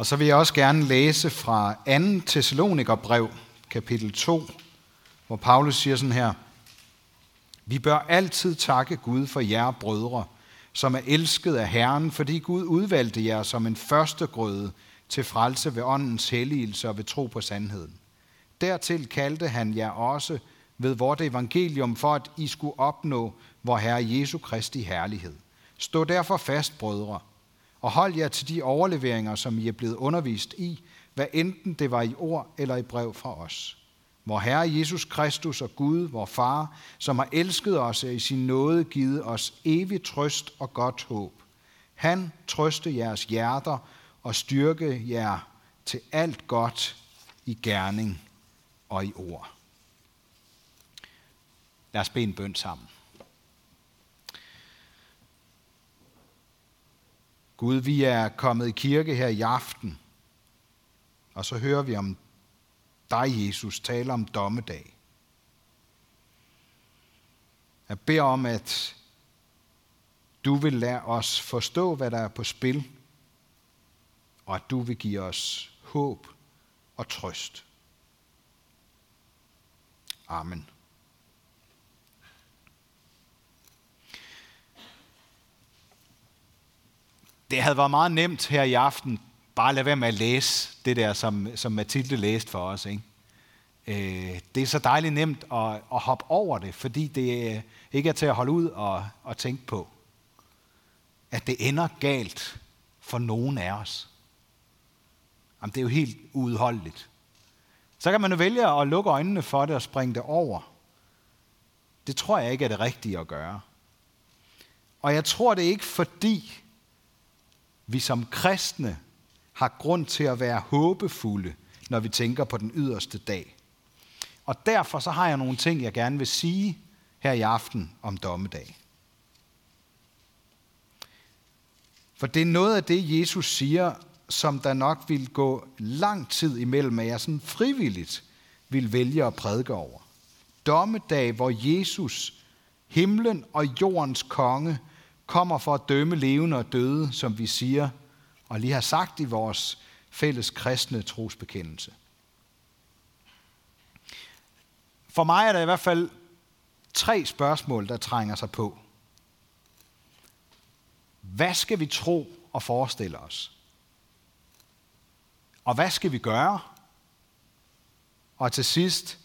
Og så vil jeg også gerne læse fra 2. Thessalonikerbrev, kapitel 2, hvor Paulus siger sådan her. Vi bør altid takke Gud for jer, brødre, som er elsket af Herren, fordi Gud udvalgte jer som en første grøde til frelse ved åndens helligelse og ved tro på sandheden. Dertil kaldte han jer også ved vort evangelium, for at I skulle opnå vor Herre Jesu Kristi herlighed. Stå derfor fast, brødre, og hold jer til de overleveringer, som I er blevet undervist i, hvad enten det var i ord eller i brev fra os. Vor Herre Jesus Kristus og Gud, vor Far, som har elsket os og i sin nåde givet os evig trøst og godt håb. Han trøste jeres hjerter og styrke jer til alt godt i gerning og i ord. Lad os bede en bøn sammen. Gud, vi er kommet i kirke her i aften, og så hører vi om dig, Jesus, tale om dommedag. Jeg beder om, at du vil lade os forstå, hvad der er på spil, og at du vil give os håb og trøst. Amen. Det havde været meget nemt her i aften, bare lade være med at læse det der, som, som Mathilde læste for os. Ikke? Øh, det er så dejligt nemt at, at hoppe over det, fordi det øh, ikke er til at holde ud og, og tænke på, at det ender galt for nogen af os. Jamen, det er jo helt uudholdeligt. Så kan man jo vælge at lukke øjnene for det og springe det over. Det tror jeg ikke er det rigtige at gøre. Og jeg tror det ikke, fordi vi som kristne har grund til at være håbefulde, når vi tænker på den yderste dag. Og derfor så har jeg nogle ting, jeg gerne vil sige her i aften om dommedag. For det er noget af det, Jesus siger, som der nok vil gå lang tid imellem, at jeg sådan frivilligt vil vælge at prædike over. Dommedag, hvor Jesus, himlen og jordens konge, kommer for at dømme levende og døde, som vi siger, og lige har sagt i vores fælles kristne trosbekendelse. For mig er der i hvert fald tre spørgsmål, der trænger sig på. Hvad skal vi tro og forestille os? Og hvad skal vi gøre? Og til sidst,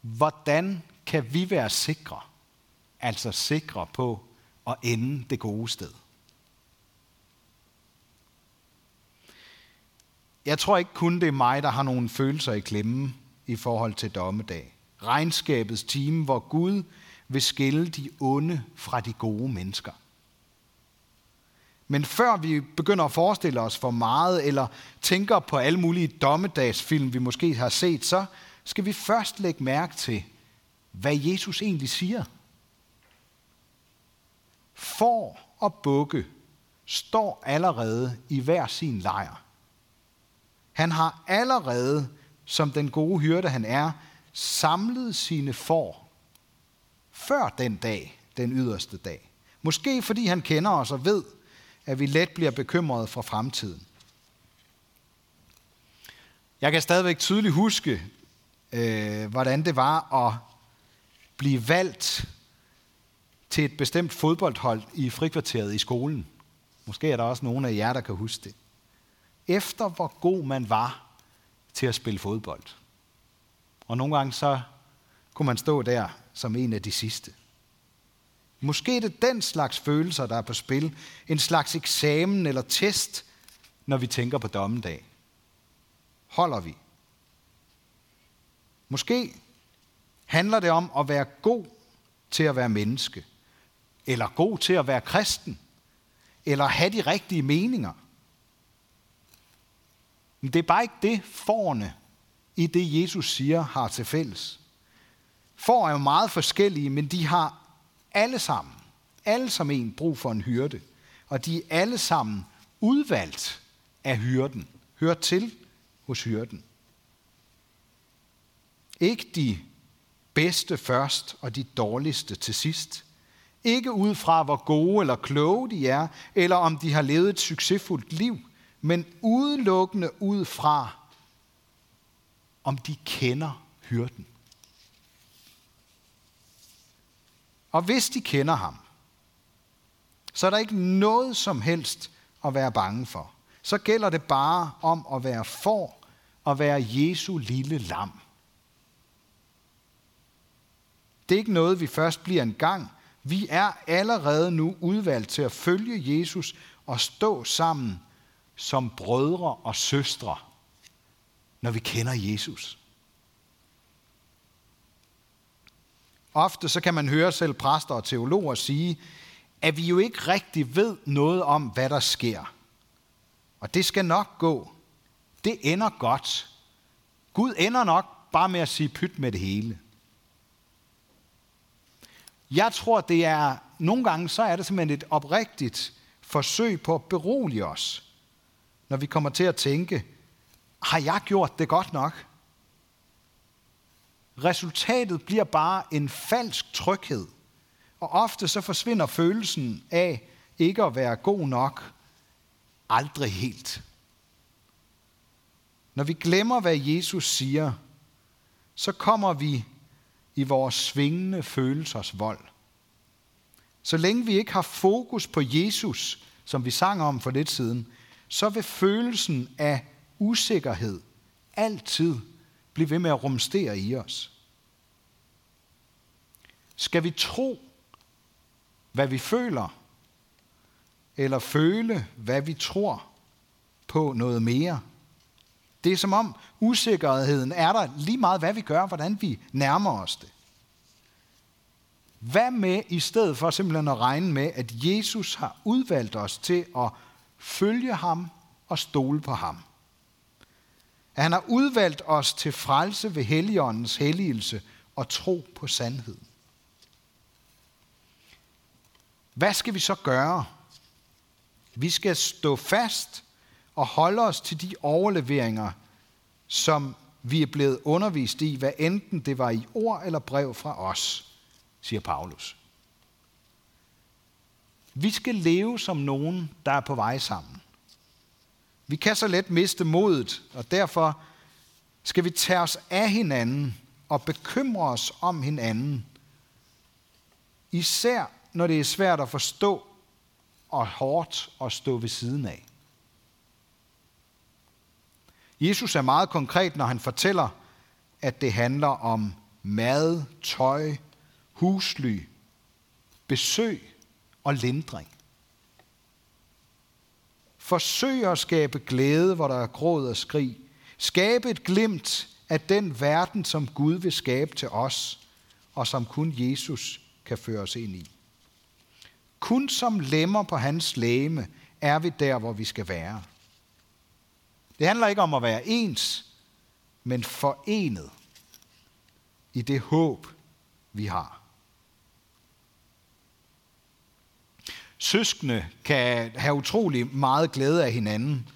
hvordan kan vi være sikre, altså sikre på og ende det gode sted? Jeg tror ikke kun det er mig, der har nogle følelser i klemme i forhold til dommedag. Regnskabets time, hvor Gud vil skille de onde fra de gode mennesker. Men før vi begynder at forestille os for meget, eller tænker på alle mulige dommedagsfilm, vi måske har set, så skal vi først lægge mærke til, hvad Jesus egentlig siger. Får og bukke står allerede i hver sin lejr. Han har allerede, som den gode hyrde han er, samlet sine får før den dag, den yderste dag. Måske fordi han kender os og ved, at vi let bliver bekymrede for fremtiden. Jeg kan stadigvæk tydeligt huske, øh, hvordan det var at blive valgt til et bestemt fodboldhold i frikvarteret i skolen. Måske er der også nogen af jer, der kan huske det efter hvor god man var til at spille fodbold. Og nogle gange så kunne man stå der som en af de sidste. Måske er det den slags følelser, der er på spil. En slags eksamen eller test, når vi tænker på dommedag. Holder vi? Måske handler det om at være god til at være menneske. Eller god til at være kristen. Eller have de rigtige meninger. Men det er bare ikke det, forne i det, Jesus siger, har til fælles. For er jo meget forskellige, men de har alle sammen, alle som en, brug for en hyrde. Og de er alle sammen udvalgt af hyrden. Hørt til hos hyrden. Ikke de bedste først og de dårligste til sidst. Ikke ud fra, hvor gode eller kloge de er, eller om de har levet et succesfuldt liv, men udelukkende ud fra, om de kender hyrden. Og hvis de kender ham, så er der ikke noget som helst at være bange for. Så gælder det bare om at være for og være Jesu lille lam. Det er ikke noget, vi først bliver en gang. Vi er allerede nu udvalgt til at følge Jesus og stå sammen som brødre og søstre, når vi kender Jesus. Ofte så kan man høre selv præster og teologer sige, at vi jo ikke rigtig ved noget om, hvad der sker. Og det skal nok gå. Det ender godt. Gud ender nok bare med at sige pyt med det hele. Jeg tror, det er, nogle gange så er det simpelthen et oprigtigt forsøg på at berolige os, når vi kommer til at tænke, har jeg gjort det godt nok? Resultatet bliver bare en falsk tryghed. Og ofte så forsvinder følelsen af ikke at være god nok aldrig helt. Når vi glemmer, hvad Jesus siger, så kommer vi i vores svingende følelsers vold. Så længe vi ikke har fokus på Jesus, som vi sang om for lidt siden, så vil følelsen af usikkerhed altid blive ved med at rumstere i os. Skal vi tro, hvad vi føler, eller føle, hvad vi tror på noget mere? Det er som om usikkerheden er der lige meget, hvad vi gør, hvordan vi nærmer os det. Hvad med i stedet for simpelthen at regne med, at Jesus har udvalgt os til at følge ham og stole på ham? At han har udvalgt os til frelse ved Helligåndens helligelse og tro på sandheden. Hvad skal vi så gøre? Vi skal stå fast og holde os til de overleveringer, som vi er blevet undervist i, hvad enten det var i ord eller brev fra os, siger Paulus. Vi skal leve som nogen, der er på vej sammen. Vi kan så let miste modet, og derfor skal vi tage os af hinanden og bekymre os om hinanden. Især når det er svært at forstå og hårdt at stå ved siden af. Jesus er meget konkret, når han fortæller, at det handler om mad, tøj, husly, besøg og lindring. Forsøg at skabe glæde, hvor der er gråd og skrig. Skabe et glimt af den verden, som Gud vil skabe til os, og som kun Jesus kan føre os ind i. Kun som lemmer på hans læme er vi der, hvor vi skal være. Det handler ikke om at være ens, men forenet i det håb, vi har. Søskende kan have utrolig meget glæde af hinanden,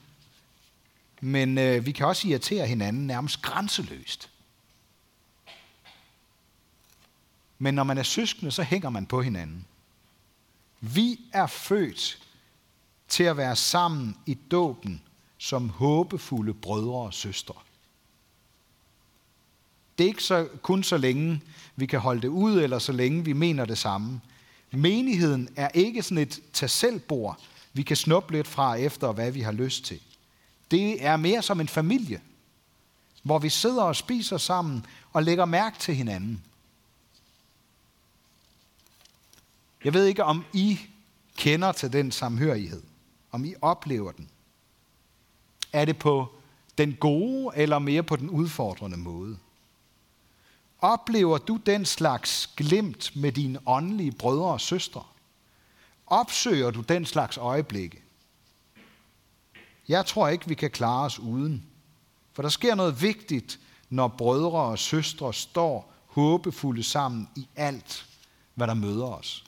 men øh, vi kan også irritere hinanden nærmest grænseløst. Men når man er søskende, så hænger man på hinanden. Vi er født til at være sammen i dåben som håbefulde brødre og søstre. Det er ikke så, kun så længe vi kan holde det ud, eller så længe vi mener det samme. Menigheden er ikke sådan et tag vi kan snuppe lidt fra efter, hvad vi har lyst til. Det er mere som en familie, hvor vi sidder og spiser sammen og lægger mærke til hinanden. Jeg ved ikke, om I kender til den samhørighed. Om I oplever den. Er det på den gode eller mere på den udfordrende måde? Oplever du den slags glimt med dine åndelige brødre og søstre? Opsøger du den slags øjeblikke? Jeg tror ikke, vi kan klare os uden. For der sker noget vigtigt, når brødre og søstre står håbefulde sammen i alt, hvad der møder os.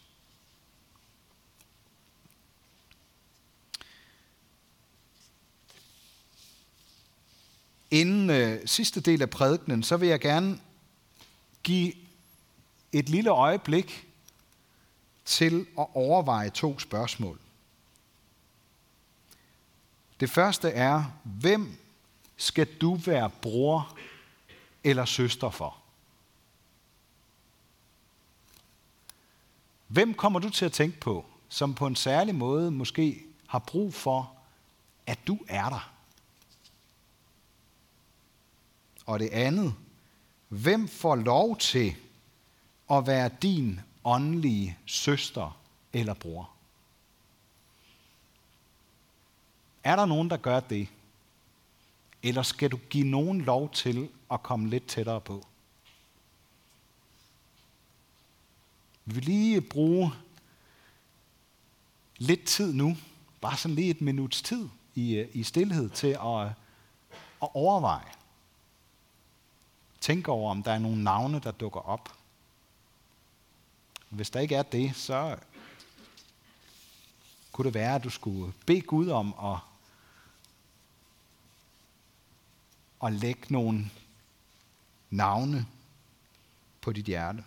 Inden øh, sidste del af prædikenen, så vil jeg gerne give et lille øjeblik til at overveje to spørgsmål. Det første er, hvem skal du være bror eller søster for? Hvem kommer du til at tænke på, som på en særlig måde måske har brug for, at du er der? Og det andet, hvem får lov til at være din åndelige søster eller bror? Er der nogen, der gør det? Eller skal du give nogen lov til at komme lidt tættere på? Vi vil lige bruge lidt tid nu, bare sådan lige et minuts tid i, øh, i stillhed til at, at overveje tænke over, om der er nogle navne, der dukker op. Hvis der ikke er det, så kunne det være, at du skulle bede Gud om at, at lægge nogle navne på dit hjerte.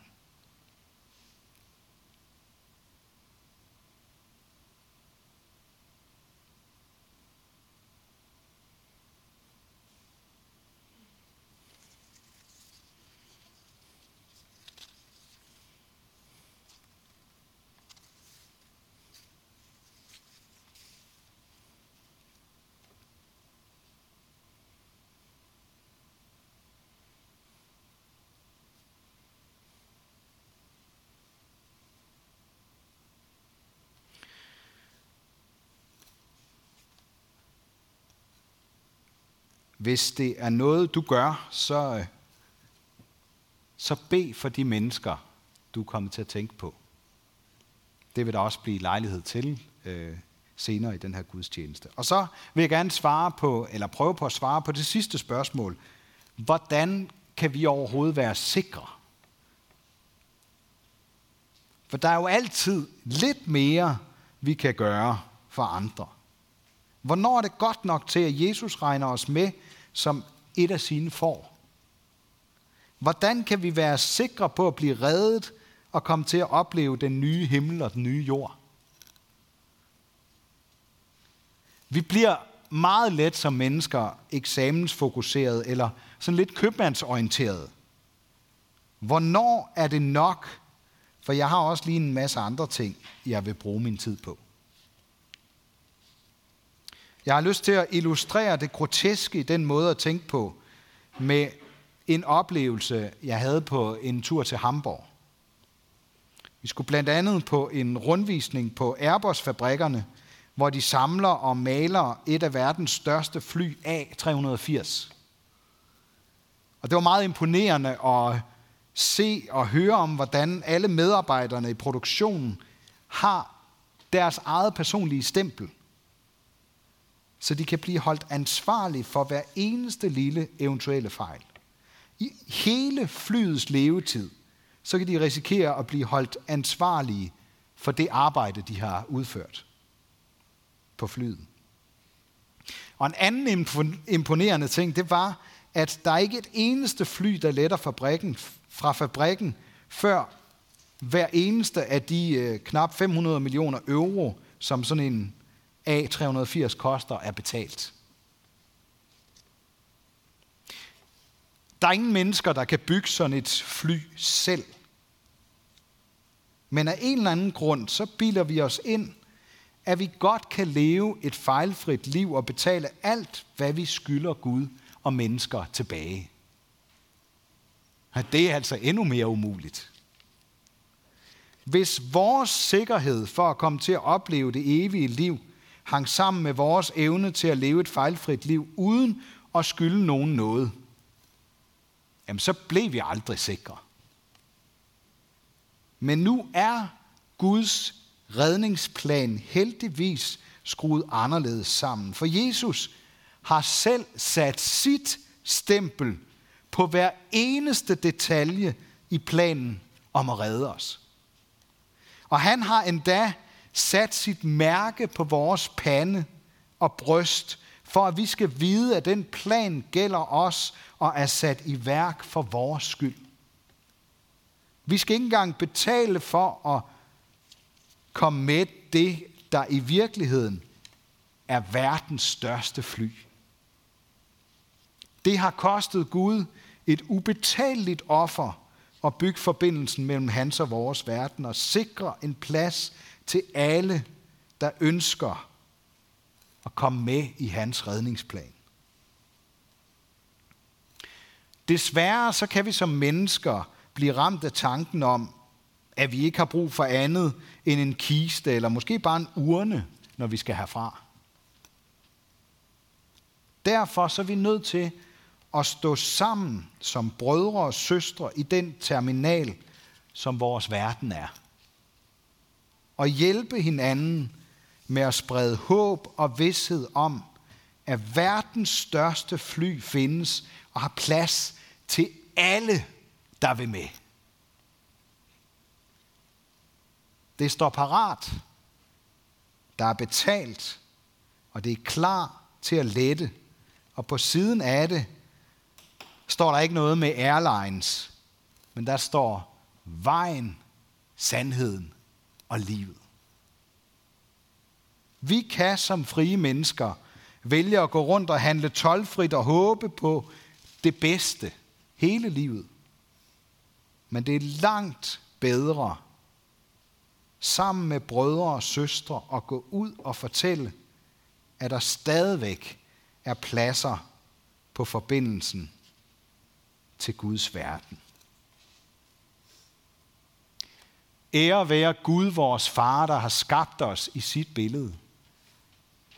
Hvis det er noget, du gør, så, øh, så bed for de mennesker, du er kommet til at tænke på. Det vil der også blive lejlighed til øh, senere i den her gudstjeneste. Og så vil jeg gerne svare på, eller prøve på at svare på det sidste spørgsmål. Hvordan kan vi overhovedet være sikre? For der er jo altid lidt mere, vi kan gøre for andre. Hvornår er det godt nok til, at Jesus regner os med som et af sine får? Hvordan kan vi være sikre på at blive reddet og komme til at opleve den nye himmel og den nye jord? Vi bliver meget let som mennesker eksamensfokuseret eller sådan lidt købmandsorienteret. Hvornår er det nok? For jeg har også lige en masse andre ting, jeg vil bruge min tid på. Jeg har lyst til at illustrere det groteske i den måde at tænke på med en oplevelse, jeg havde på en tur til Hamburg. Vi skulle blandt andet på en rundvisning på Airbus-fabrikkerne, hvor de samler og maler et af verdens største fly A380. Og det var meget imponerende at se og høre om, hvordan alle medarbejderne i produktionen har deres eget personlige stempel så de kan blive holdt ansvarlige for hver eneste lille eventuelle fejl. I hele flyets levetid, så kan de risikere at blive holdt ansvarlige for det arbejde, de har udført på flyet. Og en anden imponerende ting, det var, at der er ikke et eneste fly, der letter fabrikken, fra fabrikken, før hver eneste af de øh, knap 500 millioner euro, som sådan en A380 koster, er betalt. Der er ingen mennesker, der kan bygge sådan et fly selv. Men af en eller anden grund, så bilder vi os ind, at vi godt kan leve et fejlfrit liv og betale alt, hvad vi skylder Gud og mennesker tilbage. Og det er altså endnu mere umuligt. Hvis vores sikkerhed for at komme til at opleve det evige liv hang sammen med vores evne til at leve et fejlfrit liv uden at skylde nogen noget, jamen så blev vi aldrig sikre. Men nu er Guds redningsplan heldigvis skruet anderledes sammen. For Jesus har selv sat sit stempel på hver eneste detalje i planen om at redde os. Og han har endda sat sit mærke på vores pande og bryst, for at vi skal vide, at den plan gælder os og er sat i værk for vores skyld. Vi skal ikke engang betale for at komme med det, der i virkeligheden er verdens største fly. Det har kostet Gud et ubetaleligt offer og bygge forbindelsen mellem hans og vores verden og sikre en plads til alle, der ønsker at komme med i hans redningsplan. Desværre så kan vi som mennesker blive ramt af tanken om, at vi ikke har brug for andet end en kiste, eller måske bare en urne, når vi skal herfra. Derfor så er vi nødt til at stå sammen som brødre og søstre i den terminal, som vores verden er. Og hjælpe hinanden med at sprede håb og vidshed om, at verdens største fly findes og har plads til alle, der vil med. Det står parat. Der er betalt, og det er klar til at lette. Og på siden af det står der ikke noget med airlines, men der står vejen, sandheden og livet. Vi kan som frie mennesker vælge at gå rundt og handle tolvfrit og håbe på det bedste hele livet. Men det er langt bedre sammen med brødre og søstre at gå ud og fortælle, at der stadigvæk er pladser på forbindelsen til Guds verden. Ære være Gud, vores far, der har skabt os i sit billede.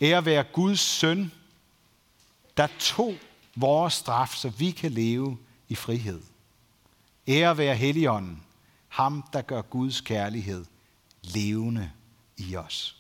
Ære være Guds søn, der tog vores straf, så vi kan leve i frihed. Ære være Helligånden, ham der gør Guds kærlighed levende i os.